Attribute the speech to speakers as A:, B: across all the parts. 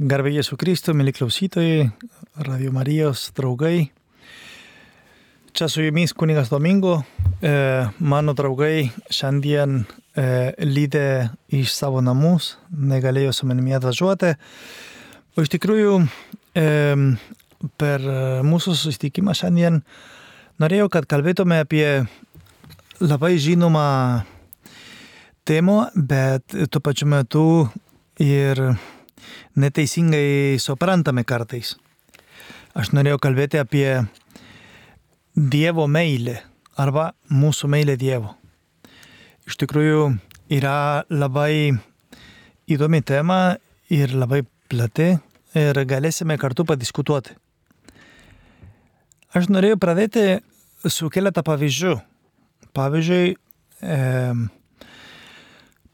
A: Garbė Jėzų Kristų, mėly klausytojai, Radio Marijos draugai. Čia su jumis kunigas Domingo. E, mano draugai šiandien e, lydė iš savo namus, negalėjo su manimi atvažiuoti. O iš tikrųjų, e, per mūsų susitikimą šiandien norėjau, kad kalbėtume apie labai žinomą temą, bet tuo pačiu metu ir neteisingai suprantame kartais. Aš norėjau kalbėti apie Dievo meilę arba mūsų meilę Dievo. Iš tikrųjų yra labai įdomi tema ir labai plati ir galėsime kartu padiskutuoti. Aš norėjau pradėti su keletą pavyzdžių. Pavyzdžiui, e,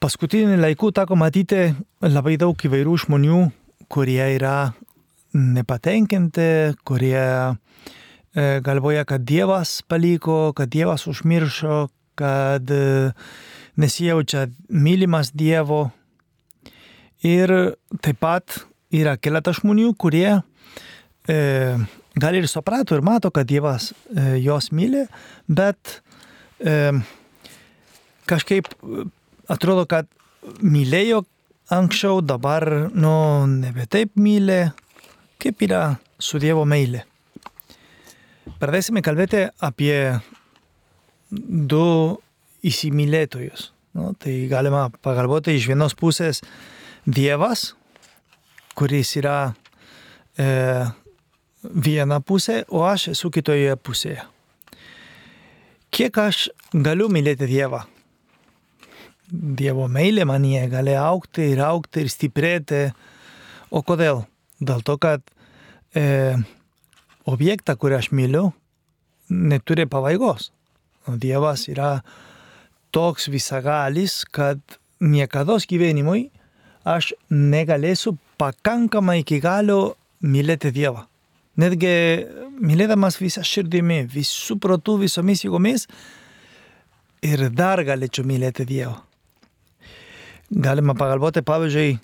A: paskutinį laikų teko matyti labai daug įvairių žmonių, kurie yra nepatenkinti, kurie e, galvoja, kad Dievas paliko, kad Dievas užmiršo, kad e, nesijaučia mylimas Dievo. Ir taip pat yra keletas žmonių, kurie e, gal ir suprato ir mato, kad Dievas e, jos myli, bet e, kažkaip atrodo, kad mylėjo anksčiau, dabar, nu, nebe taip myli, kaip yra su Dievo meilė. Pradėsime kalbėti apie du įsimylėtojus. Nu, tai galima pagalvoti iš vienos pusės Dievas, kuris yra e, viena pusė, o aš esu kitoje pusėje. Kiek aš galiu mylėti Dievą? Dievo meilė manyje gali aukti ir aukti ir stiprėti. O kodėl? Dėl to, kad e, objektą, kurį aš myliu, neturi pabaigos. O Dievas yra toks visagalis, kad niekada gyvenimui aš negalėsiu pakankamai iki galo mylėti Dievą. Netgi mylėdamas visą širdimi, visų protų, visomis jėgomis ir dar galėčiau mylėti Dievą galima pagalvoti, pavyzdžiui,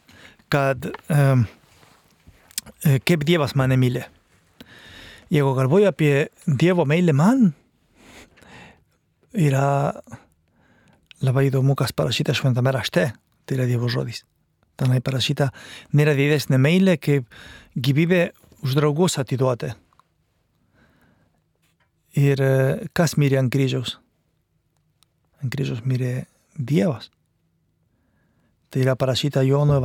A: kad e, kaip Dievas mane myli. Jeigu galvoju apie Dievo meilę man, yra labai įdomu, kas parašyta šventame rašte, tai yra Dievo žodis. Tenai parašyta, nėra didesnė meilė, kaip gyvybė už draugus atiduoti. Ir kas mirė ant kryžiaus? Ant kryžiaus mirė Dievas. Tai yra parašyta Jono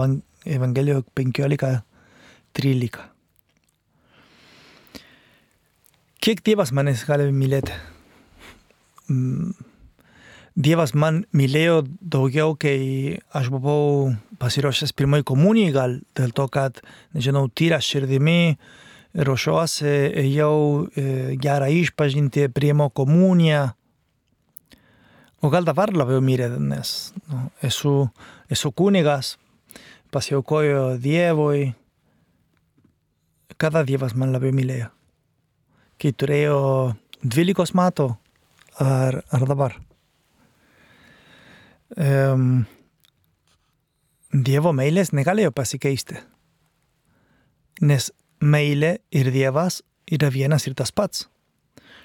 A: Evangelijoje 15.13. Kiek Dievas manęs gali mylėti? Mm, Dievas man mylėjo daugiau, kai aš buvau pasiruošęs pirmai komunijai, gal dėl to, kad, nežinau, tyra širdimi, ruošiuosi, ėjau e, gerą išpažinti, priemo komuniją. O gal dabar labiau mylė, nes nu, esu esu kunigas, pasiaukojo Dievui. Kada Dievas man labiau mylėjo? Kai turėjo 12 metų ar, ar dabar? Um, dievo meilės negalėjo pasikeisti. Nes meilė ir Dievas yra vienas ir tas pats.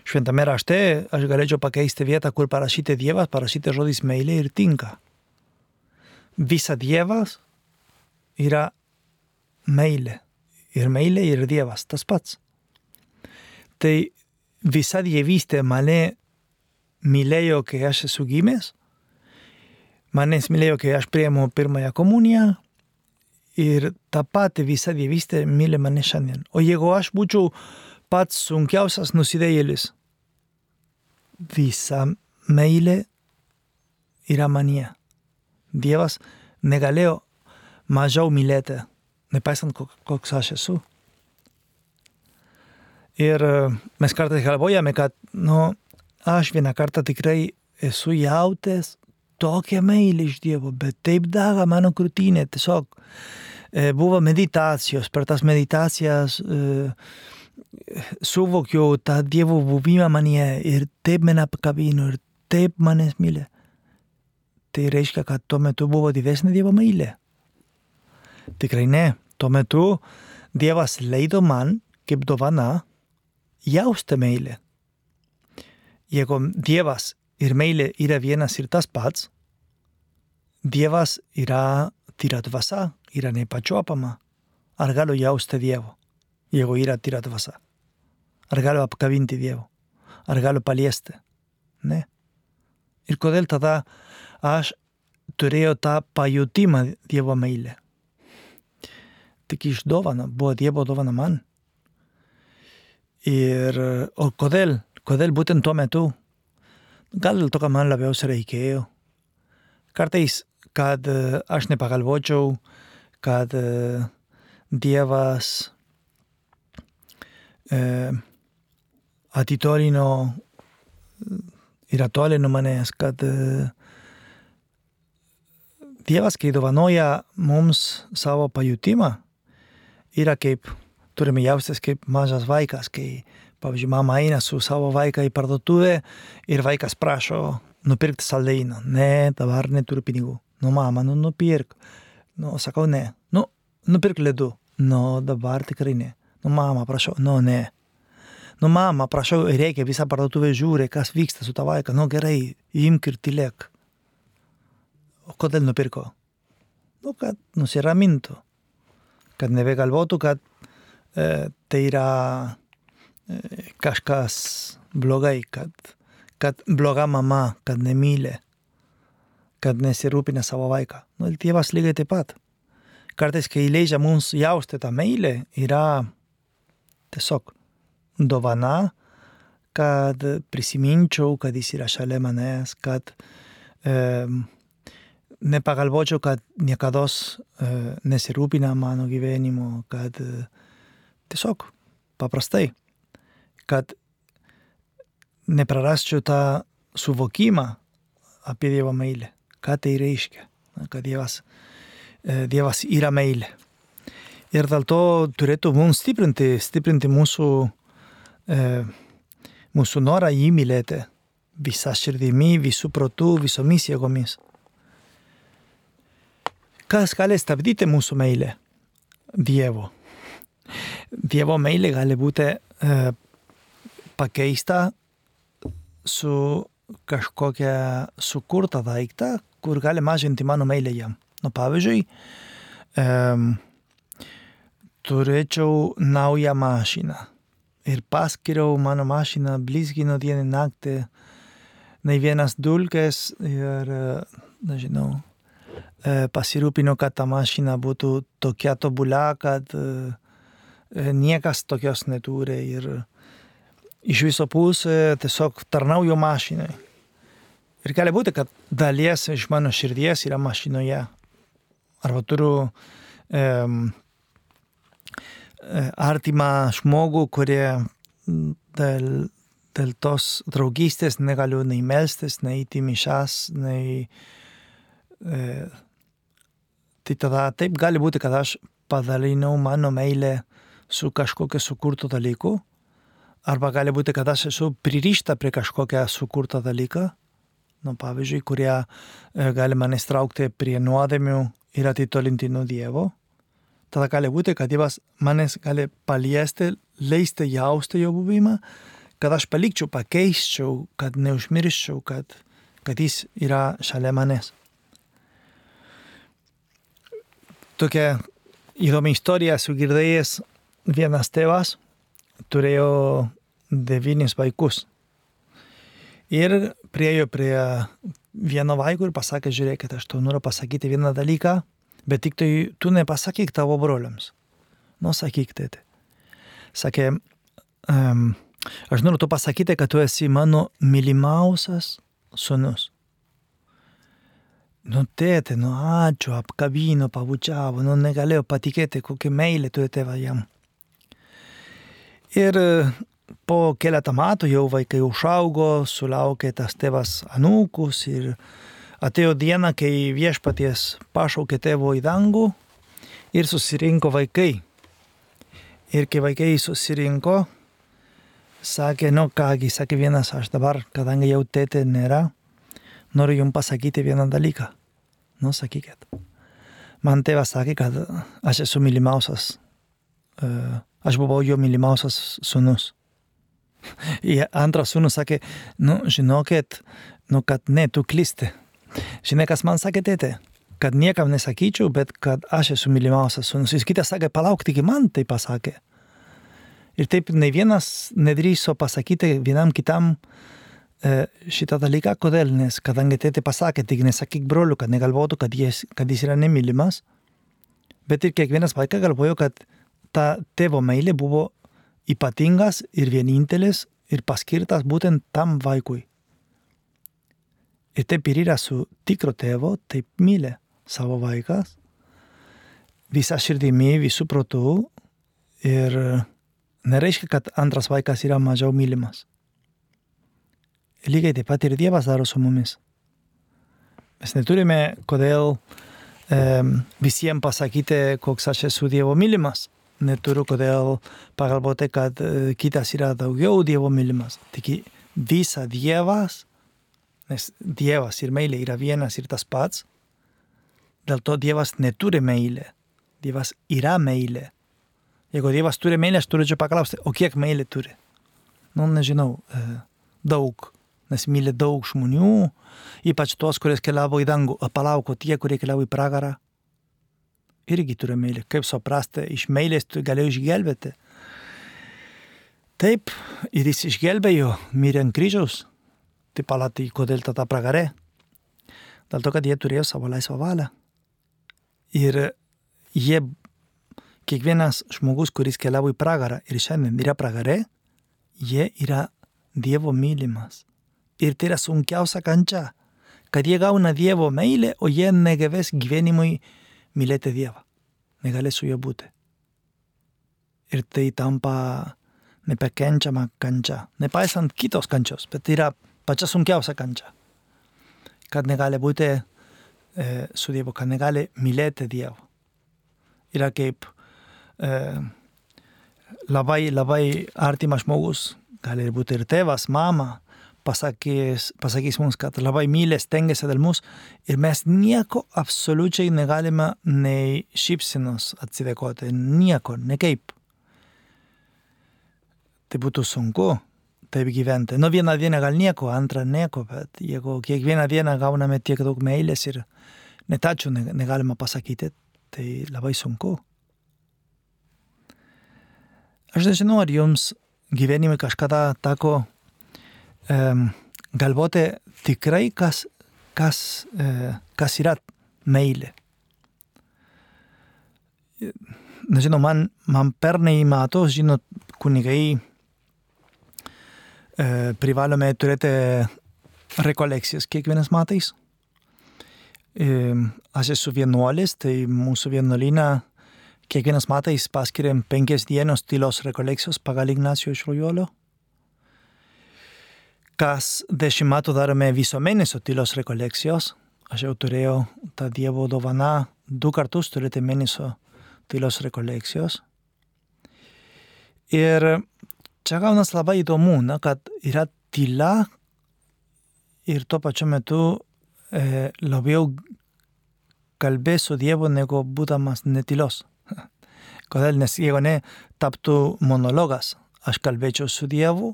A: Šventame rašte aš galėčiau pakeisti vietą, kur parašyti Dievas, parašyti žodis meilė ir tinka visa Dievas yra meilė. Ir meilė ir Dievas tas pats. Tai visa dievystė mane mylėjo, kai aš esu gimęs, manęs mylėjo, kai aš priemu pirmąją komuniją ir tą patį visa dievystė myli mane šiandien. O jeigu aš būčiau pats sunkiausias nusidėjėlis, visa meilė yra manyje. Dievas negalėjo mažiau mylėti, nepaisant koks aš esu. Ir e, mes kartais galvojame, kad, nu, aš vieną kartą tikrai esu jautęs tokią meilę iš Dievo, bet taip daga mano krūtinė, tiesiog e, buvo meditacijos, per tas meditacijas e, suvokiau tą Dievo buvimą manyje ir taip mane apkabino ir taip manęs mylė tai reiškia, kad tuo metu buvo didesnė Dievo meilė. Tikrai ne. Tuo metu Dievas leido man kaip dovana jausti meilę. Jeigu Dievas ir meilė yra vienas ir tas pats, Dievas yra tyra dvasia, yra nepačiuopama. Ar galiu jausti Dievo, jeigu yra tyra dvasia? Ar galiu apkabinti Dievo? Ar galiu paliesti? Ne. Ir kodėl tada aš turėjau tą pajutimą Dievo meilę? Tik iš dovana, buvo Dievo dovana man. Ir o kodėl? Kodėl būtent tuo metu? Gal dėl to, kad man labiausiai reikėjo. Kartais, kad aš nepagalvočiau, kad Dievas e, atitolino ir atolino manęs, kad e, Dievas, kai dovanoja mums savo pajutimą, yra kaip, turime jaustis kaip mažas vaikas, kai Pavyzdžiui, mama eina su savo vaiką į parduotuvę ir vaikas prašo nupirkti saldainų. Ne, dabar neturiu pinigų. Nu, mama, nu, nupirk. Nu, sakau, ne. Nu, nupirk ledų. Nu, dabar tikrai ne. Nu, mama, prašau. Nu, ne. Nu, mama, prašau, reikia visą parduotuvę žiūri, kas vyksta su ta vaiką. Nu, gerai, imk ir tylėk. O kodėl nupirko? Nu, kad nusiramintų. Kad nebegalvotų, kad e, tai yra kažkas blogai, kad, kad bloga mama, kad nemylė, kad nesirūpina savo vaiką. Nu, ir tėvas lygiai taip pat. Kartais, kai leidžia mums jausti tą meilę, yra tiesiog dovana, kad prisiminčiau, kad jis yra šalia manęs, kad e, nepagalvočiau, kad niekada e, nesirūpina mano gyvenimo, kad e, tiesiog paprastai kad neprarasčiau tą suvokimą apie Dievo meilę. Ką tai reiškia? Kad Dievas, e, Dievas yra meilė. Ir dėl to turėtų mums stiprinti, stiprinti mūsų, e, mūsų norą jį mylėti visą širdimi, visų protų, visomis jėgomis. Kas gali stabdyti mūsų meilę? Dievo. Dievo meilė gali būti e, pakeista su kažkokia sukurta daiktą, kur gali mažinti mano meilę jam. Nu, pavyzdžiui, um, turėčiau naują mašiną ir paskiriau mano mašiną, blizgino dieną naktį, nei vienas dulkės ir, nežinau, pasirūpino, kad ta mašina būtų tokia tobula, kad niekas tokios neturi ir iš viso pusė tiesiog tarnauju mašinai. Ir gali būti, kad dalies iš mano širdies yra mašinoje. Arba turiu um, artimą žmogų, kurie dėl, dėl tos draugystės negaliu nei melstis, nei eiti mišas, nei... E, tai tada taip gali būti, kad aš padalinau mano meilę su kažkokiu sukurtu dalyku Arba gali būti, kad aš esu pririšta prie kažkokią sukurtą dalyką, nu, pavyzdžiui, kurie e, gali mane straukti prie nuodėmių ir atitolinti nuo Dievo. Tada gali būti, kad Dievas manęs gali paliesti, leisti jausti jo buvimą, kad aš palikčiau, pakeisčiau, kad neužmirščiau, kad, kad jis yra šalia manęs. Tokia įdomi istorija esu girdėjęs vienas tėvas, turėjo devynis vaikus. Ir priejo prie vieno vaiko ir pasakė, žiūrėkit, aš tau noriu pasakyti vieną dalyką, bet tik tai tu nepasakyk tavo broliams. Nu, sakyk, tėti. Sakė, um, aš noriu tu pasakyti, kad tu esi mano mylimiausias sunus. Nu, tėti, nu, ačiū, apkabino, pabučiavo, nu, negalėjau patikėti, kokia meilė turi tėvą jam. Ir po keletą metų jau vaikai užaugo, sulaukė tas tėvas anūkus ir atėjo diena, kai viešpaties pašaukė tėvo į dangų ir susirinko vaikai. Ir kai vaikai susirinko, sakė, nu kągi, sakė vienas, aš dabar, kadangi jau tėtė nėra, noriu jums pasakyti vieną dalyką. Nu, sakykit. Man tėvas sakė, kad aš esu mylimiausias, uh, aš buvau jo mylimiausias sunus. Ir antras sunus sakė, nu, žinokit, nu, kad ne, tu klysti. Žinai, kas man sakė tėtė? Kad niekam nesakyčiau, bet kad aš esu mylimiausias sunus. Jis kitas sakė, palauk, tik man tai pasakė. Ir taip ne vienas nedrįso pasakyti vienam kitam, uh, E, šitą dalyką, kodėl, nes kadangi tėtė pasakė, tik nesakyk broliu, kad negalvotų, kad jis, kad jis yra nemylimas, bet ir kiekvienas vaikas galvojo, kad ta tėvo meilė buvo ypatingas ir vienintelis ir paskirtas būtent tam vaikui. Ir taip ir yra su tikro tėvo, taip myli savo vaikas, visą širdimi, visų protų ir nereiškia, kad antras vaikas yra mažiau mylimas lygiai taip pat ir Dievas daro su mumis. Mes neturime kodėl e, visiems pasakyti, koks aš esu Dievo mylimas. Neturiu kodėl pagalvoti, kad e, kitas yra daugiau Dievo mylimas. Tik visa Dievas, nes Dievas ir meilė yra vienas ir tas pats. Dėl to Dievas neturi meilę. Dievas yra meilė. Jeigu Dievas turi meilę, aš turėčiau paklausti, o kiek meilė turi? Nu, nežinau, e, daug nes myli daug žmonių, ypač tos, kurie keliavo į dangų, palauko tie, kurie keliavo į pragarą. Irgi turi meilį. Kaip suprasti, iš meilės tu galėjai išgelbėti. Taip, ir jis išgelbėjo, mirė ant kryžiaus. Tai palatai, kodėl tada pragarė? Dėl to, kad jie turėjo savo laisvą valią. Ir jie, kiekvienas žmogus, kuris keliavo į pragarą ir šiandien yra pragarė, jie yra Dievo mylimas. Ir tai yra sunkiausia kančia, kad jie gauna Dievo meilę, o jie negebės gyvenimui mylėti Dievą. Negalės su juo būti. Ir tai tampa nepakenčiama kančia. Nepaisant kitos kančios, bet tai yra pačia sunkiausia kančia. Kad negali būti e, su Dievu, kad negali mylėti Dievo. Yra kaip e, labai, labai artimas žmogus, gali būti ir tėvas, mama, pasakys, pasakys mums, kad labai myli, stengiasi dėl mūsų ir mes nieko absoliučiai negalime nei šypsinos atsidėkoti, nieko, nekaip. Tai būtų sunku taip gyventi. Nu vieną dieną gal nieko, antrą nieko, bet jeigu kiekvieną dieną gauname tiek daug meilės ir netačių negalima pasakyti, tai labai sunku. Aš nežinau, ar jums gyvenime kažkada teko um, galvoti tikrai, kas, kas, uh, kas yra meilė. Nežinau, man, man pernai metų, žinot, kunigai uh, privalome turėti rekolekcijas kiekvienas metais. Aš esu vienuolis, tai mūsų vienuolyną kiekvienas metais paskiriam penkias dienos tylos rekolekcijos pagal Ignacio iš Rojolio kas dešimt metų darome viso mėnesio tylos rekolekcijos. Aš jau turėjau tą Dievo dovaną du kartus turėti mėnesio tylos rekolekcijos. Ir čia gaunas labai įdomu, na, kad yra tyla ir tuo pačiu metu e, labiau kalbėsiu Dievu negu būdamas netylos. Kodėl? Nes jeigu ne, taptų monologas. Aš kalbėčiau su Dievu,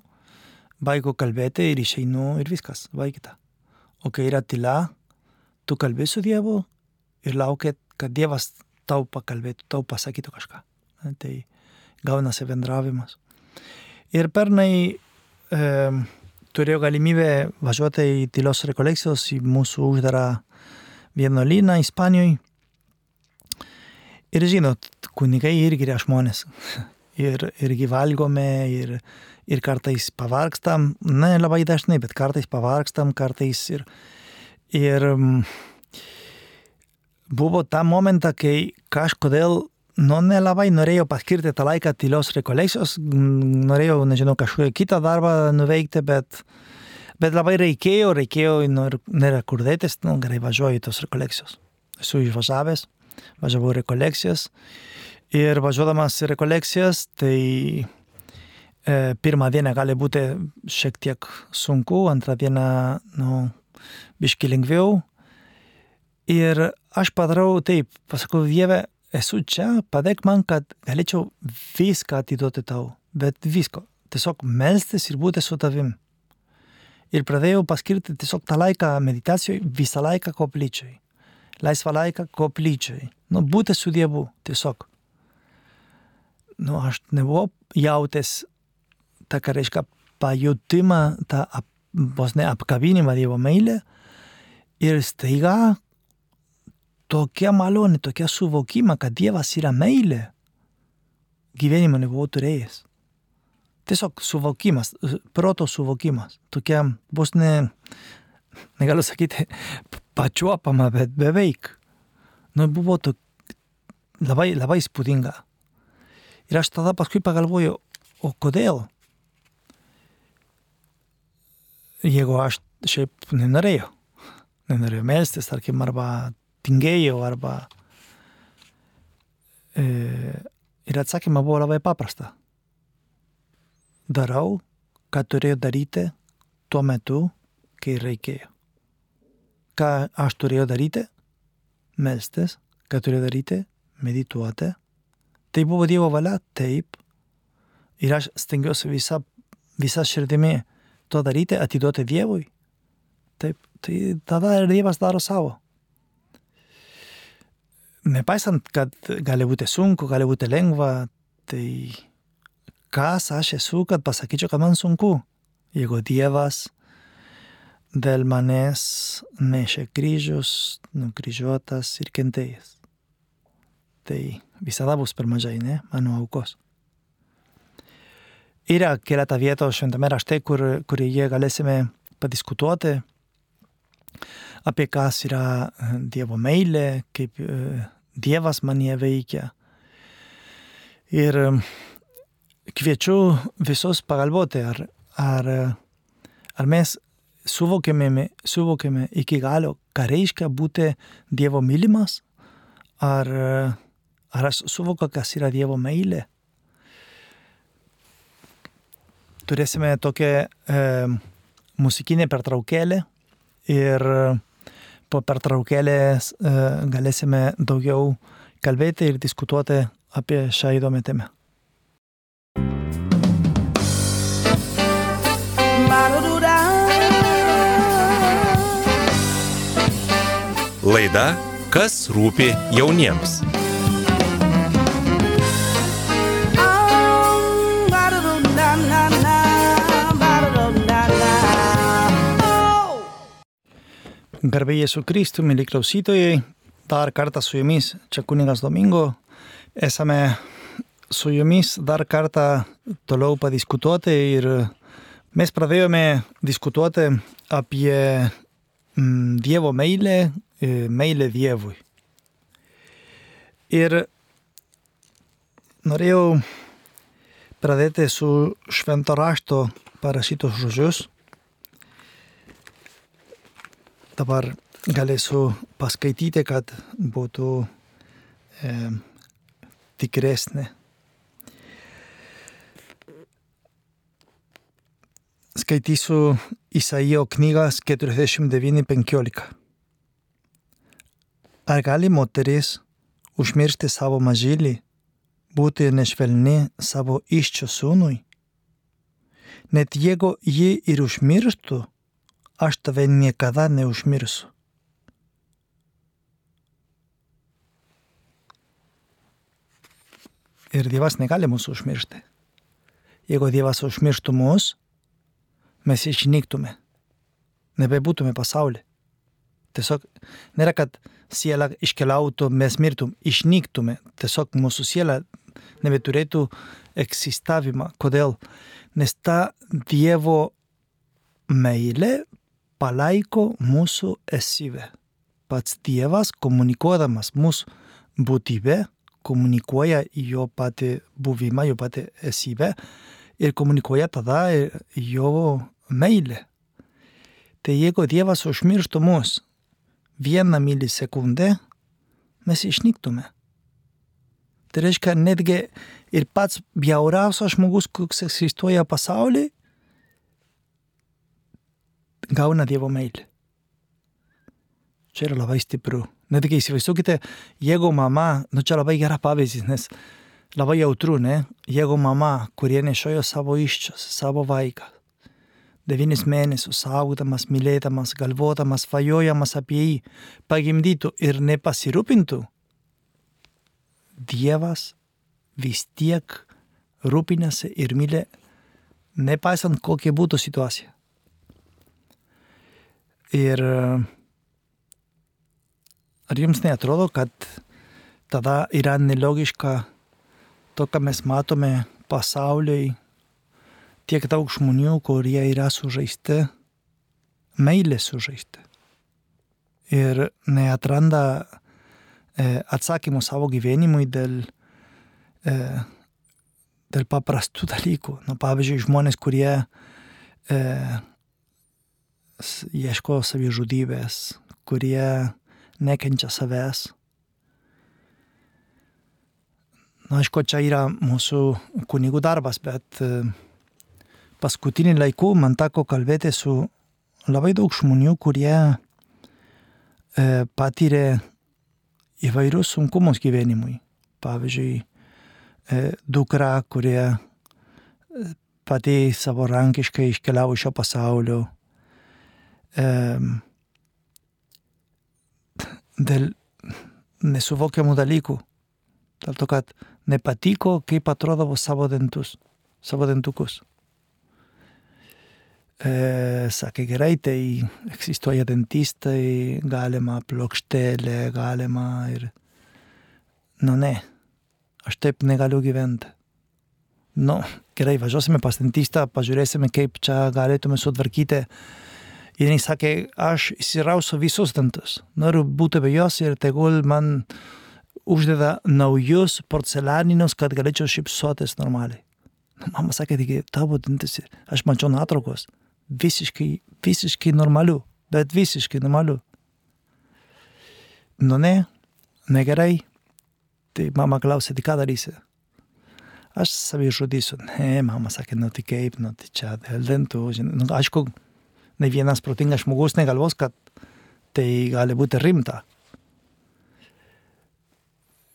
A: baigiu kalbėti ir išeinu ir viskas, baigta. O kai yra tyla, tu kalbė su Dievu ir laukia, kad Dievas tau pakalbėtų, tau pasakytų kažką. Tai gaunasi bendravimas. Ir pernai e, turėjau galimybę važiuoti į tylos rekolekcijos į mūsų uždarą vienuolyną Ispanijoje. Ir žinot, kunigai irgi yra žmonės. Ir, irgi valgome, ir, ir kartais pavargstam, ne labai dažnai, bet kartais pavargstam, kartais ir, ir mm, buvo tą momentą, kai kažkodėl nu, nelabai norėjau paskirti tą laiką tylios rekolekcijos, norėjau, nežinau, kažkokią kitą darbą nuveikti, bet, bet labai reikėjo, reikėjo, nėra kur dėtis, nu, gerai važiuoju tos rekolekcijos. Esu išvažiavęs, važiavau rekolekcijas ir važiuodamas į rekolekcijas, tai E, pirmą dieną gali būti šiek tiek sunku, antrą dieną, nu, biški lengviau. Ir aš padarau taip, pasakau, Dieve, esu čia, padėk man, kad galėčiau viską atiduoti tau, bet visko. Tiesiog melstis ir būti su tavim. Ir pradėjau paskirti tiesiog tą laiką meditacijai, visą laiką koplyčiai. Laisvą laiką koplyčiai. Nu, būti su Dievu, tiesiog. Nu, aš nebuvau jautęs tą, ką reiškia, pajutimą, tą ap, vos ne apkabinimą Dievo meilę. Ir staiga tokia malonė, tokia suvokima, kad Dievas yra meilė, gyvenimo nebuvau turėjęs. Tiesiog suvokimas, proto suvokimas. Tokia, bus ne, negaliu sakyti, pačiuopama, bet beveik. Nu, buvo to, labai, labai įspūdinga. Ir aš tada paskui pagalvoju, o kodėl? Jeigu aš šiaip nenorėjau, nenorėjau melstis, tarkim, arba tingėjau arba. E, ir atsakymą buvo labai paprasta. Darau, ką turėjau daryti tuo metu, kai reikėjo. Ką aš turėjau daryti? Melstis. Ką turėjau daryti? Medituoti. Tai buvo Dievo valia? Taip. Ir aš stengiuosi visą, visą širdimi to daryti, atiduoti Dievui. Taip. Tai tada ir Dievas daro savo nepaisant, kad gali būti sunku, gali būti lengva, tai kas aš esu, kad pasakyčiau, kad man sunku, jeigu Dievas dėl manęs nešė kryžius, nukryžiuotas ir kentėjęs. Tai visada bus per mažai, ne, mano aukos. Yra keletą vietų šventame rašte, kur, kurioje galėsime padiskutuoti apie kas yra e, Dievo meilė, kaip e, Dievas manie veikia. Ir e, kviečiu visus pagalvoti, ar, ar, ar mes suvokėme, suvokėme iki galo, ką reiškia būti Dievo mylimas, ar, ar aš suvokiu, kas yra Dievo meilė. Turėsime tokią e, muzikinę pertraukėlę ir po pertraukėlės e, galėsime daugiau kalbėti ir diskutuoti apie šią įdomią temą.
B: Laida Kas rūpi jauniems?
A: Garbė Jėzų Kristų, mėly klausytojai, dar kartą su jumis, čia kuningas Domingo, esame su jumis dar kartą toliau padiskutuoti ir mes pradėjome diskutuoti apie mm, Dievo meilę, e, meilę Dievui. Ir norėjau pradėti su švento rašto parašytos žodžius dabar galėsiu paskaityti, kad būtų e, tikresnė. Skaitysiu Isaijo knygas 49.15. Ar gali moteris užmiršti savo mažylį, būti nešvelni savo iščio sūnui? Net jeigu ji ir užmirštų, aš tave niekada neužmirsiu. Ir Dievas negali mūsų užmiršti. Jeigu Dievas užmirštų mus, mes išnyktume. Nebebūtume pasaulyje. Tiesiog nėra, kad siela iškeliautų, mes mirtum, išnyktume. Tiesiog mūsų siela nebeturėtų egzistavimą. Kodėl? Nes ta Dievo meilė palaiko mūsų esybę. Pats Dievas, komunikuodamas mūsų būtybę, komunikuoja jo patį buvimą, jo patį esybę ir komunikuoja tada jo meilę. Tai jeigu Dievas užmirštų mus vieną milisekundę, mes išnyktume. Tai reiškia, netgi ir pats bjauriausias žmogus, koks egzistuoja pasaulyje, gauna Dievo meilę. Čia yra labai stipru, Netgi įsivaizduokite, jeigu mama, nu čia labai gera pavyzdys, nes labai jautru, ne? Jeigu mama, kurie nešiojo savo iščius, savo vaiką, devynis mėnesius saugdamas, mylėdamas, galvodamas, svajojamas apie jį, pagimdytų ir nepasirūpintų, Dievas vis tiek rūpinasi ir mylė, nepaisant kokia būtų situacija. Ir ar jums neatrodo, kad tada yra nelogiška to, ką mes matome pasauliui, tiek daug žmonių, kurie yra sužaisti, meilė sužaisti. Ir neatranda atsakymų savo gyvenimui dėl, dėl paprastų dalykų. Nu, pavyzdžiui, žmonės, kurie e, ieško savižudybės, kurie nekenčia savęs. Na, aišku, čia yra mūsų kunigų darbas, bet e, paskutinį laiku man teko kalbėti su labai daug žmonių, kurie e, patyrė įvairius sunkumus gyvenimui. Pavyzdžiui, dukra, kurie pati savarankiškai iškeliavo iš šio pasaulio. Dėl nesuvokiamų dalykų. Dėl to, kad nepatiko, kaip atrodavo savo dantus, savo dantukus. E, sakė, gerai, tai egzistuoja dentistai, galima plokštelė, galima ir... Nu ne, aš taip negaliu gyventi. Nu, gerai, važiuosime pas dentistą, pažiūrėsime, kaip čia galėtume sutvarkyti. Ir jis sakė, aš įsirausiu visus dantus, noriu būti be jos ir tegul man uždeda naujus porcelianinius, kad galėčiau šypsotis normaliai. Mama sakė, taigi tavo dantis, aš mačiau nuotraukos visiškai, visiškai normaliu, bet visiškai normaliu. Nu ne, negerai. Tai mama klausė, tai ką darysi? Aš savai žudysiu. Ne, mama sakė, nu tai kaip, nu tai čia dėl dantų. Nu, aišku, ne vienas protingas žmogus negalvos, kad tai gali būti rimta.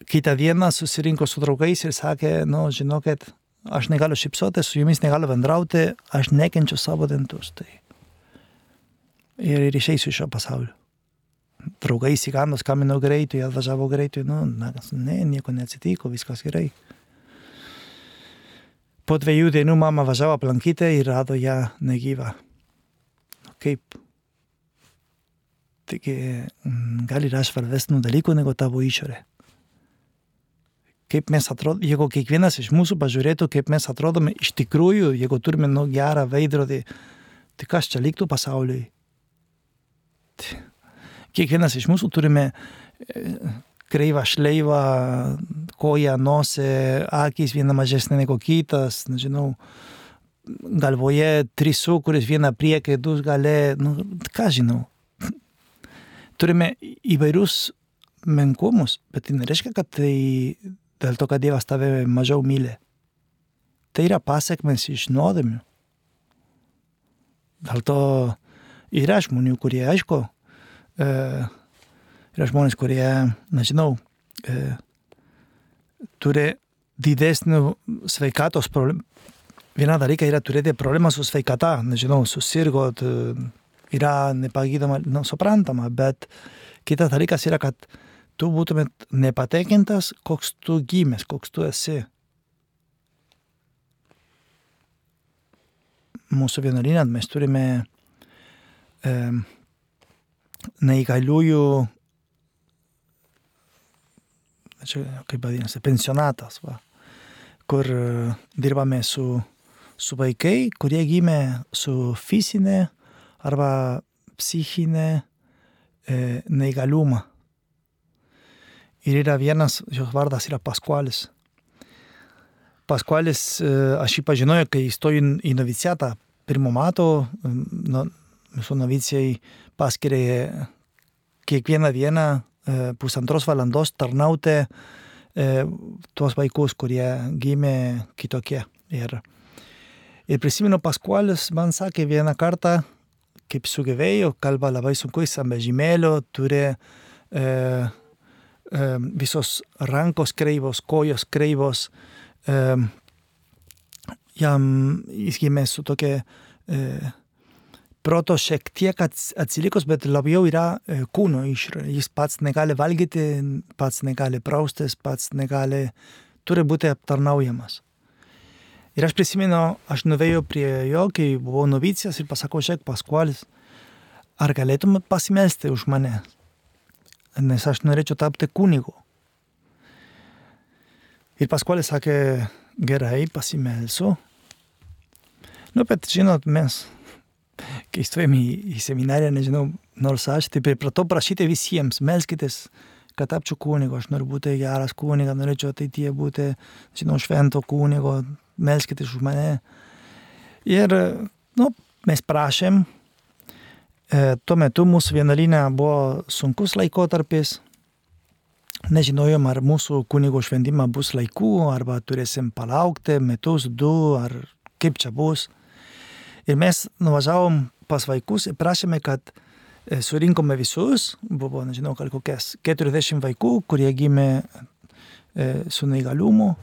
A: Kitą dieną susirinko su draugais ir sakė, nu, žinokit, aš negaliu šypsotis, su jumis negaliu bendrauti, aš nekenčiu savo dantus. Tai. Ir, ir išeisiu iš šio pasaulio. Draugai įsigando, skambino greitai, atvažiavo greitai, nu, na, ne, nieko neatsitiko, viskas gerai. Po dviejų dienų mama važiavo aplankyti ir rado ją negyvą. Kaip? Taigi, gal yra svarbesnių dalykų negu tavo išorė kaip mes atrodome, jeigu kiekvienas iš mūsų pažiūrėtų, kaip mes atrodome iš tikrųjų, jeigu turime nu, gerą veidrodį, tai kas čia liktų pasauliui? Kiekvienas iš mūsų turime kreivą šleivą, koją, nosį, akis viena mažesnė negu kitas, nežinau, galvoje trisų, kuris viena priekį, du galė, nu, ką žinau. Turime įvairius menkumus, bet tai nereiškia, kad tai dėl to, kad Dievas tave mažiau myli. Tai yra pasiekmes iš nuodėmių. Dėl to yra žmonių, kurie, aišku, e, yra žmonės, kurie, nežinau, e, turi didesnių sveikatos problemų. Viena dalyka yra turėti problemą su sveikata, nežinau, susirgot, yra nepagydoma, nu, suprantama, bet kitas dalykas yra, kad tu būtumėt nepatenkintas, koks tu gimęs, koks tu esi. Mūsų vienuolinat mes turime e, neįgaliųjų, čia kaip vadinasi, pensionatas, va, kur dirbame su, su vaikai, kurie gimė su fizinė arba psichinė e, neįgalumą. Ir yra vienas, jos vardas yra Paskualis. Paskualis, aš jį pažinojau, kai įstojau į noviciatą pirmo mato, no, mūsų novicijai paskiria kiekvieną dieną pusantros valandos tarnauti tuos vaikus, kurie gimė kitokie. Ir, ir prisimenu, Paskualis man sakė vieną kartą, kaip sugebėjo, kalba labai sunku, jis ant vežimėlio turi e, e, visos rankos kreivos, kojos kreivos. E, jam jis gimė su tokia e, proto šiek tiek atsilikus, bet labiau yra e, kūno išraiška. Jis pats negali valgyti, pats negali praustis, pats negali, turi būti aptarnaujamas. Ir aš prisimenu, aš nuvėjau prie jo, kai buvau novicijas ir pasakau, žiūrėk, Paskualis, ar galėtum pasimelsti už mane? Nes aš norėčiau tapti kunigu. Ir Paskualis sakė, gerai, pasimelsiu. Nu, bet žinot, mes kai stojom į, į seminariją, nežinau, nors aš tai pripratau prašyti visiems, melskitės, kad tapčiau kunigo, aš noriu būti geras kunigas, norėčiau ateityje būti, žinau, švento kunigo, melskitės už mane. Ir, nu, mes prašėm, e, tuo metu mūsų vienuolinė buvo sunkus laikotarpis, nežinojom, ar mūsų kunigo šventimą bus laikų, arba turėsim palaukti metus, du, ar kaip čia bus. Ir mes nuvažiavom pas vaikus ir prašėme, kad e, surinkome visus, buvo, nežinau, kokias 40 vaikų, kurie gimė e, su neįgalumu.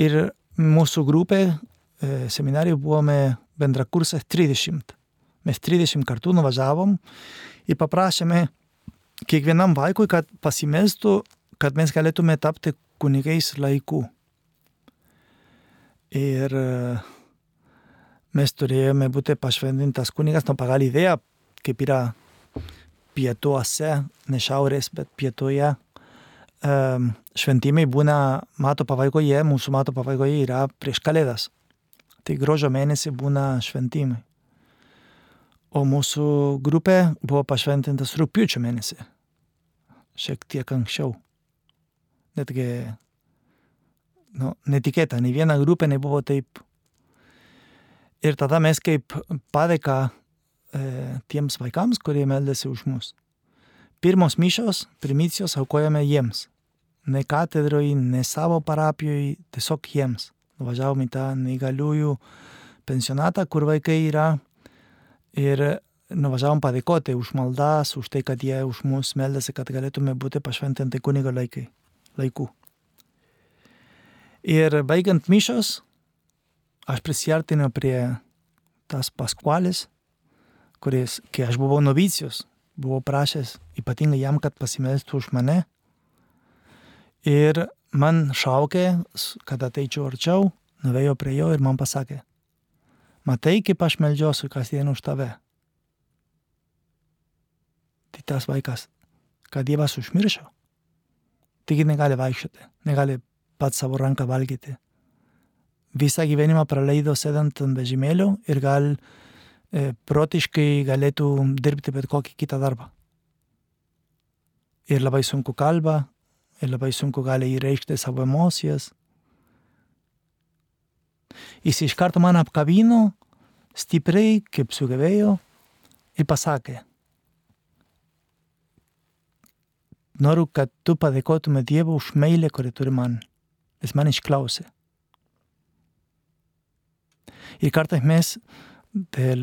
A: Ir mūsų grupė e, seminarijų buvome bendrakursas 30. Mes 30 kartų nuvažiavom ir paprašėme kiekvienam vaikui, kad pasimelstų, kad mes galėtume tapti kunigais laiku. Ir uh, mes turėjome būti pašventintas kunigas, nu pagal idėją, kaip yra pietuose, ne šiaurės, bet pietuoje. Um, šventimai būna mato pabaigoje, mūsų mato pabaigoje yra prieš kalėdas. Tai gruodžio mėnesį būna šventimai. O mūsų grupė buvo pašventintas rūpiučio mėnesį. Šiek tiek anksčiau. Netgi, nu, netikėta, nei viena grupė nebuvo taip Ir tada mes kaip padėka e, tiems vaikams, kurie meldėsi už mus. Pirmos mišios, primicijos aukojame jiems. Ne katedroje, ne savo parapijoje, tiesiog jiems. Nuvažiavom į tą neįgaliųjų pensionatą, kur vaikai yra. Ir nuvažiavom padėkoti už maldas, už tai, kad jie už mus meldėsi, kad galėtume būti pašventinti kunigo laikai, laikų. Ir baigiant mišos, aš prisartinau prie tas paskualis, kuris, kai aš buvau novicijus, buvau prašęs ypatingai jam, kad pasimelstų už mane. Ir man šaukė, kad ateičiau arčiau, nuvėjo prie jo ir man pasakė, matai, kaip aš melžiuosi kasdien už tave. Tai tas vaikas, kad Dievas užmiršo, taigi negali vaikščioti, negali pats savo ranką valgyti visą gyvenimą praleido sėdant ant vežimėlio ir gal e, protiškai galėtų dirbti bet kokį kitą darbą. Ir labai sunku kalba, ir labai sunku gali įreikšti savo emocijas. Jis iš karto man apkabino stipriai, kaip sugebėjo, ir pasakė, noriu, kad tu padėkotume Dievui už meilę, kuri turi man. Jis man išklausė. Ir kartais mes dėl,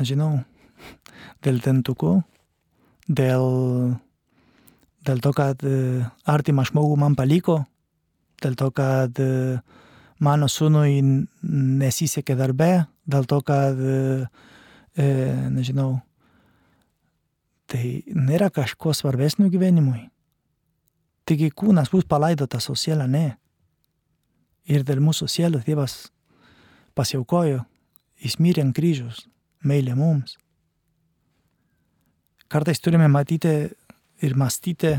A: nežinau, dėl tentukų, dėl, dėl to, kad artimą žmogų man paliko, dėl to, kad mano sūnui nesisekė darbe, dėl to, kad, e, nežinau, tai nėra kažko svarbesnio gyvenimui. Taigi kūnas bus palaidotas, o siela ne. Ir dėl mūsų sielos Dievas pasiaukojo, jis mirė ant kryžiaus, meilė mums. Kartais turime matyti ir mąstyti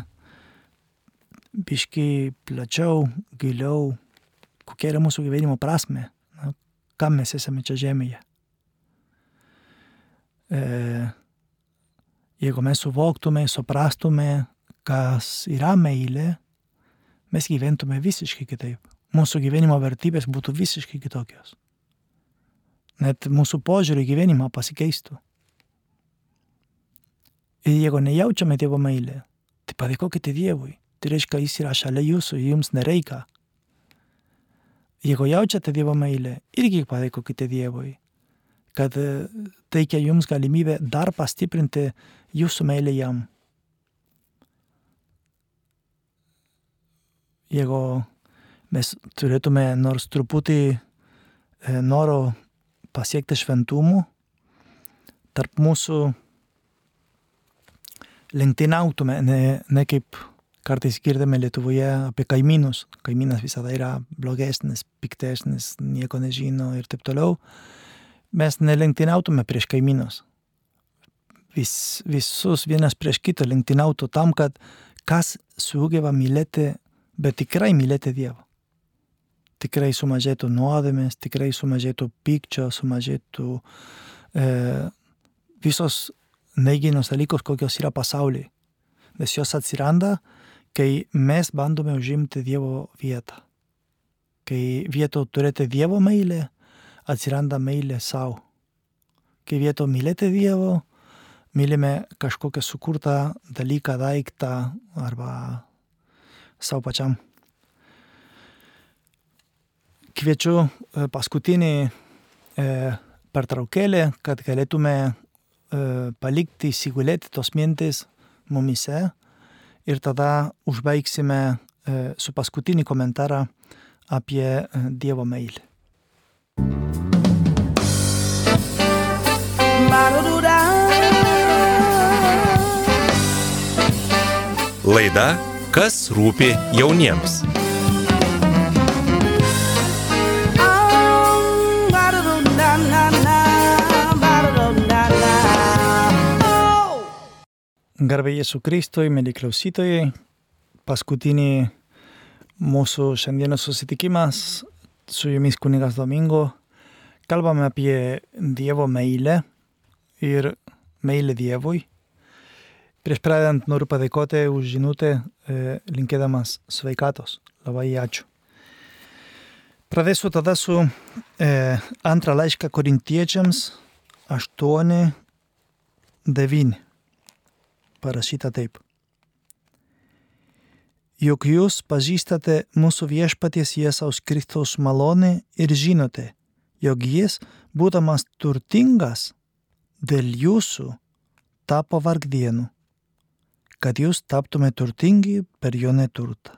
A: biškai plačiau, giliau, kokia yra mūsų gyvenimo prasme, na, kam mes esame čia žemėje. E, jeigu mes suvoktume, suprastume, kas yra meilė, mes gyventume visiškai kitaip. Mūsų gyvenimo vertybės būtų visiškai kitokios net mūsų požiūrį gyvenimą pasikeistų. Ir jeigu nejaučiame Dievo meilę, tai padėkokite Dievui. Tai reiškia, jis yra šalia jūsų, jums nereikia. Jeigu jaučiate Dievo meilę, irgi padėkokite Dievui, kad teikia jums galimybę dar pastiprinti jūsų meilę jam. jeigu mes turėtume nors truputį e, noro pasiekti šventumų, tarp mūsų lenktyniautume, ne, ne kaip kartais girdime Lietuvoje apie kaimynus. Kaimynas visada yra blogesnis, piktesnis, nieko nežino ir taip toliau. Mes nelenktyniautume prieš kaimynus. Vis, visus vienas prieš kitą lenktyniautų tam, kad kas sugeba mylėti, bet tikrai mylėti Dievą. Tikrai sumažėtų nuodėmės, tikrai sumažėtų pykčio, sumažėtų e, visos neiginos dalykus, kokios yra pasaulyje. Nes jos atsiranda, kai mes bandome užimti Dievo vietą. Kai vieto turėti Dievo meilę, atsiranda meilė savo. Kai vieto mylėti Dievo, mylime kažkokią sukurtą dalyką, daiktą arba savo pačiam. Kviečiu paskutinį e, pertraukėlį, kad galėtume palikti įsigulėti tos mintis mumise ir tada užbaigsime e, su paskutinį komentarą apie e, Dievo meilę.
B: Laida Kas rūpi jauniems.
A: Garbė Jėzų Kristui, mėly klausytojai, paskutinį mūsų šiandienos susitikimas su jumis kunigas Domingo. Kalbame apie Dievo meilę ir meilę Dievui. Prieš pradedant noriu padėkoti už žinutę, e, linkėdamas sveikatos. Labai ačiū. Pradėsiu tada su e, antrą laišką korintiečiams 8, 9 parašyta taip. Juk jūs pažįstate mūsų viešpaties Jėzaus Kristaus malonę ir žinote, jog jis, būdamas turtingas, dėl jūsų tapo vargdienu, kad jūs taptume turtingi per jo neturtą.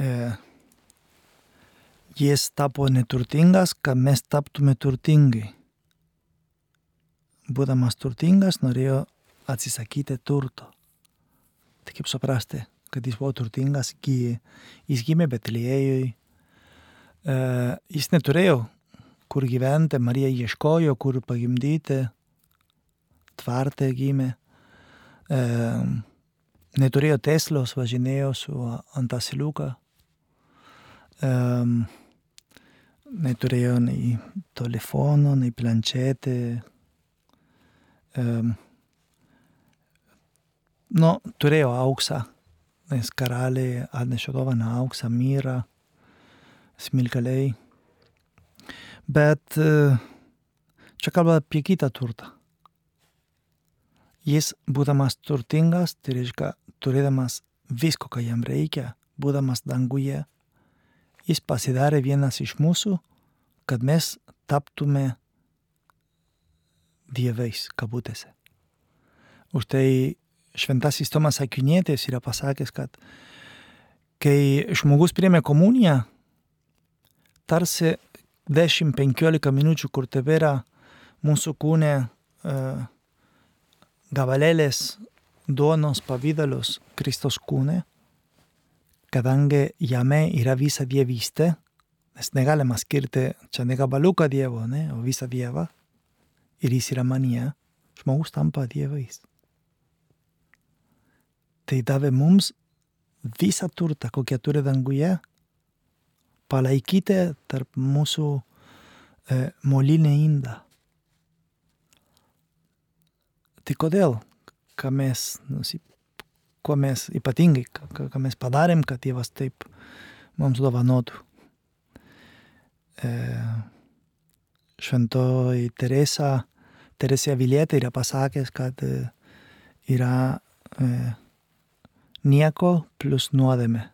A: E, jis tapo neturtingas, kad mes taptume turtingi būdamas turtingas, norėjo atsisakyti turto. Tai kaip suprasti, kad jis buvo turtingas, jis gimė Betlėjui, e, jis neturėjo kur gyventi, Marija ieškojo, kur pagimdyti, tvartė gimė, e, neturėjo Teslos, važinėjo su ant asiliuką, e, neturėjo nei telefono, nei planšetė, um, nu, turėjo auksą, nes karaliai atnešė dovaną auksą, myrą, smilkaliai. Bet uh, čia kalba apie kitą turtą. Jis, būdamas turtingas, tai reiškia, turėdamas visko, ką jam reikia, būdamas danguje, jis pasidarė vienas iš mūsų, kad mes taptume dievais, kabutėse. Už tai šventasis Tomas Akinietis yra pasakęs, kad kai žmogus priemė komuniją, tarsi 10-15 minučių, kur tebėra mūsų kūne uh, gabalėlės duonos pavydalus Kristos kūne, kadangi jame yra visa dievystė, nes negalima skirti čia ne gabaliuką Dievo, ne, o visą Dievą, ir jis yra manyje, žmogus tampa dievais. Tai davė mums visą turtą, kokią turi danguje, palaikyti tarp mūsų e, molinę indą. Tai kodėl, ką mes, nusi, ko mes ypatingai, ką, ką mes padarėm, kad Dievas taip mums dovanotų. E, šventoji Teresa Teresė Avilietė yra pasakęs, kad e, yra e, nieko plus nuodėme.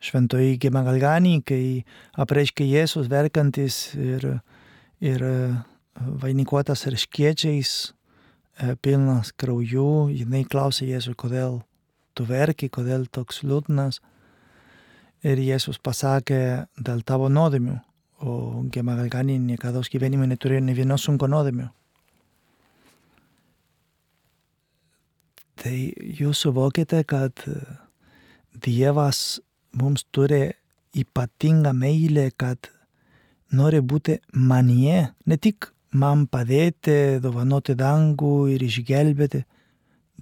A: Šventoji Gemagalganį, kai apreiškė Jėzus verkantis ir, ir e, vainikuotas erškiečiais e, pilnas kraujų, jinai klausė Jėzų, kodėl tu verki, kodėl toks liūdnas. Ir Jėzus pasakė, dėl tavo nuodėmių, o Gemagalgani niekada gyvenime neturėjo ne vieno sunko nuodėmių. Tai jūs suvokite, kad Dievas mums turi ypatingą meilę, kad nori būti manie, ne tik man padėti, dovanoti dangų ir išgelbėti,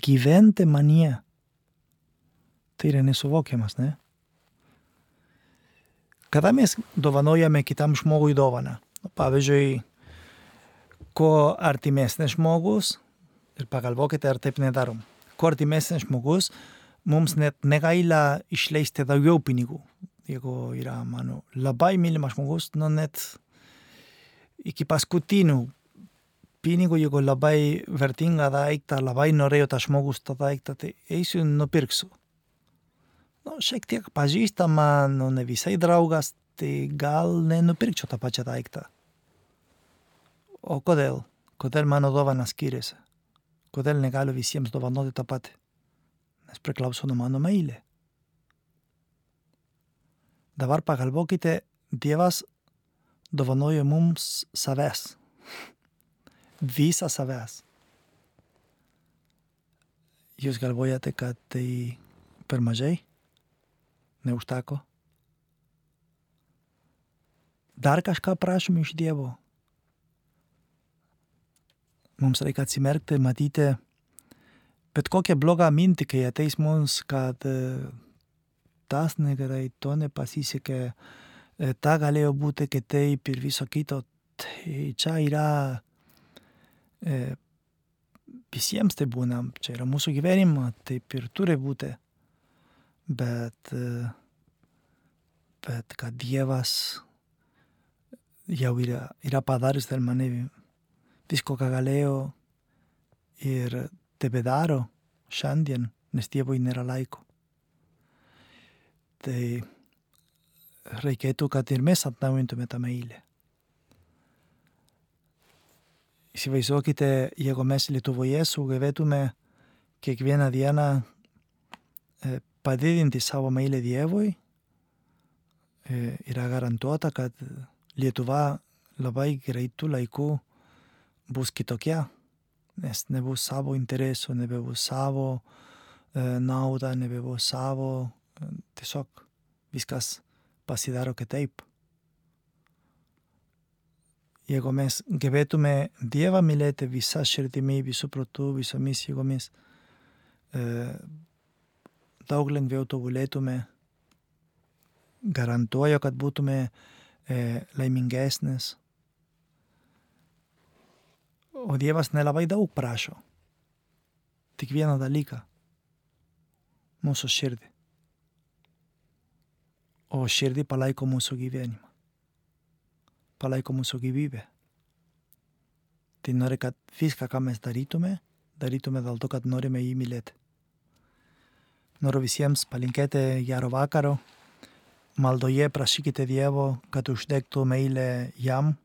A: gyventi manie. Tai yra nesuvokiamas, ne? Kada mes dovanojame kitam žmogui dovaną? Pavyzdžiui, kuo artimesnis žmogus, ir pagalvokite, ar taip nedarom, kuo artimesnis žmogus, mums net negaila išleisti daugiau pinigų. Jeigu yra mano labai mylimas žmogus, nu net iki paskutinių pinigų, jeigu labai vertingą daiktą, labai norėjau tą žmogus tą daiktą, tai eisiu ir nupirksiu. Nu, šiek tiek pažįstama, nu, ne visai draugas, tai gal nenupirkčiau tą pačią daiktą. O kodėl? Kodėl mano dovanas skiriasi? Kodėl negaliu visiems dovanoti tą patį? Nes priklauso nuo mano meilė. Dabar pagalvokite, Dievas dovanoja mums savęs. Visą savęs. Jūs galvojate, kad tai per mažai? Neužteko? Dar kažką prašom iš Dievo. Mums reikia atsimerkti, matyti bet kokią blogą mintį, kai ateis mums, kad tas negerai, to nepasisekė, ta galėjo būti kitaip ir viso kito. Tai čia yra e, visiems tai būna, čia yra mūsų gyvenimo, taip ir turi būti. Bet, bet kad Dievas jau yra, yra padaręs dėl mane visko, ką galėjo ir tebe daro šiandien, nes Dievui nėra laiko. Tai reikėtų, kad ir mes atnaujintume tą meilę. Įsivaizduokite, jeigu mes Lietuvoje sugebėtume kiekvieną dieną padidinti savo meilę Dievui, yra garantuota, kad Lietuva labai greitų laikų bus kitokia, nes nebus savo interesų, nebebus savo naudą, nebebus savo, tiesiog viskas pasidaro kitaip. Jeigu mes gebėtume Dievą mylėti visą širdimi, visų protų, visomis jėgomis, daug lengviau tobulėtume, garantuoju, kad būtume laimingesnis. O Dievas nelabai daug prašo. Tik vieną dalyką - mūsų širdį. O širdį palaiko mūsų gyvenimą. Palaiko mūsų gyvybę. Tai nori, kad viską, ką mes darytume, darytume dėl to, kad norime jį mylėti. Noriu visiems palinkėti gero vakaro. Maldoje prašykite Dievo, kad uždegtų meilę jam,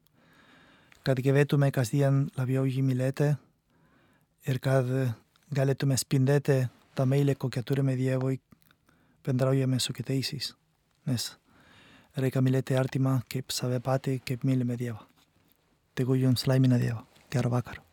A: kad gebėtume kasdien labiau jį mylėti ir kad galėtume spindėti tą meilę, kokią turime Dievui, bendraujame su kitaisiais. Nes reikia mylėti artimą kaip save patį, kaip mylime Dievą. Tegu jums laimina Dievą. Gero vakaro.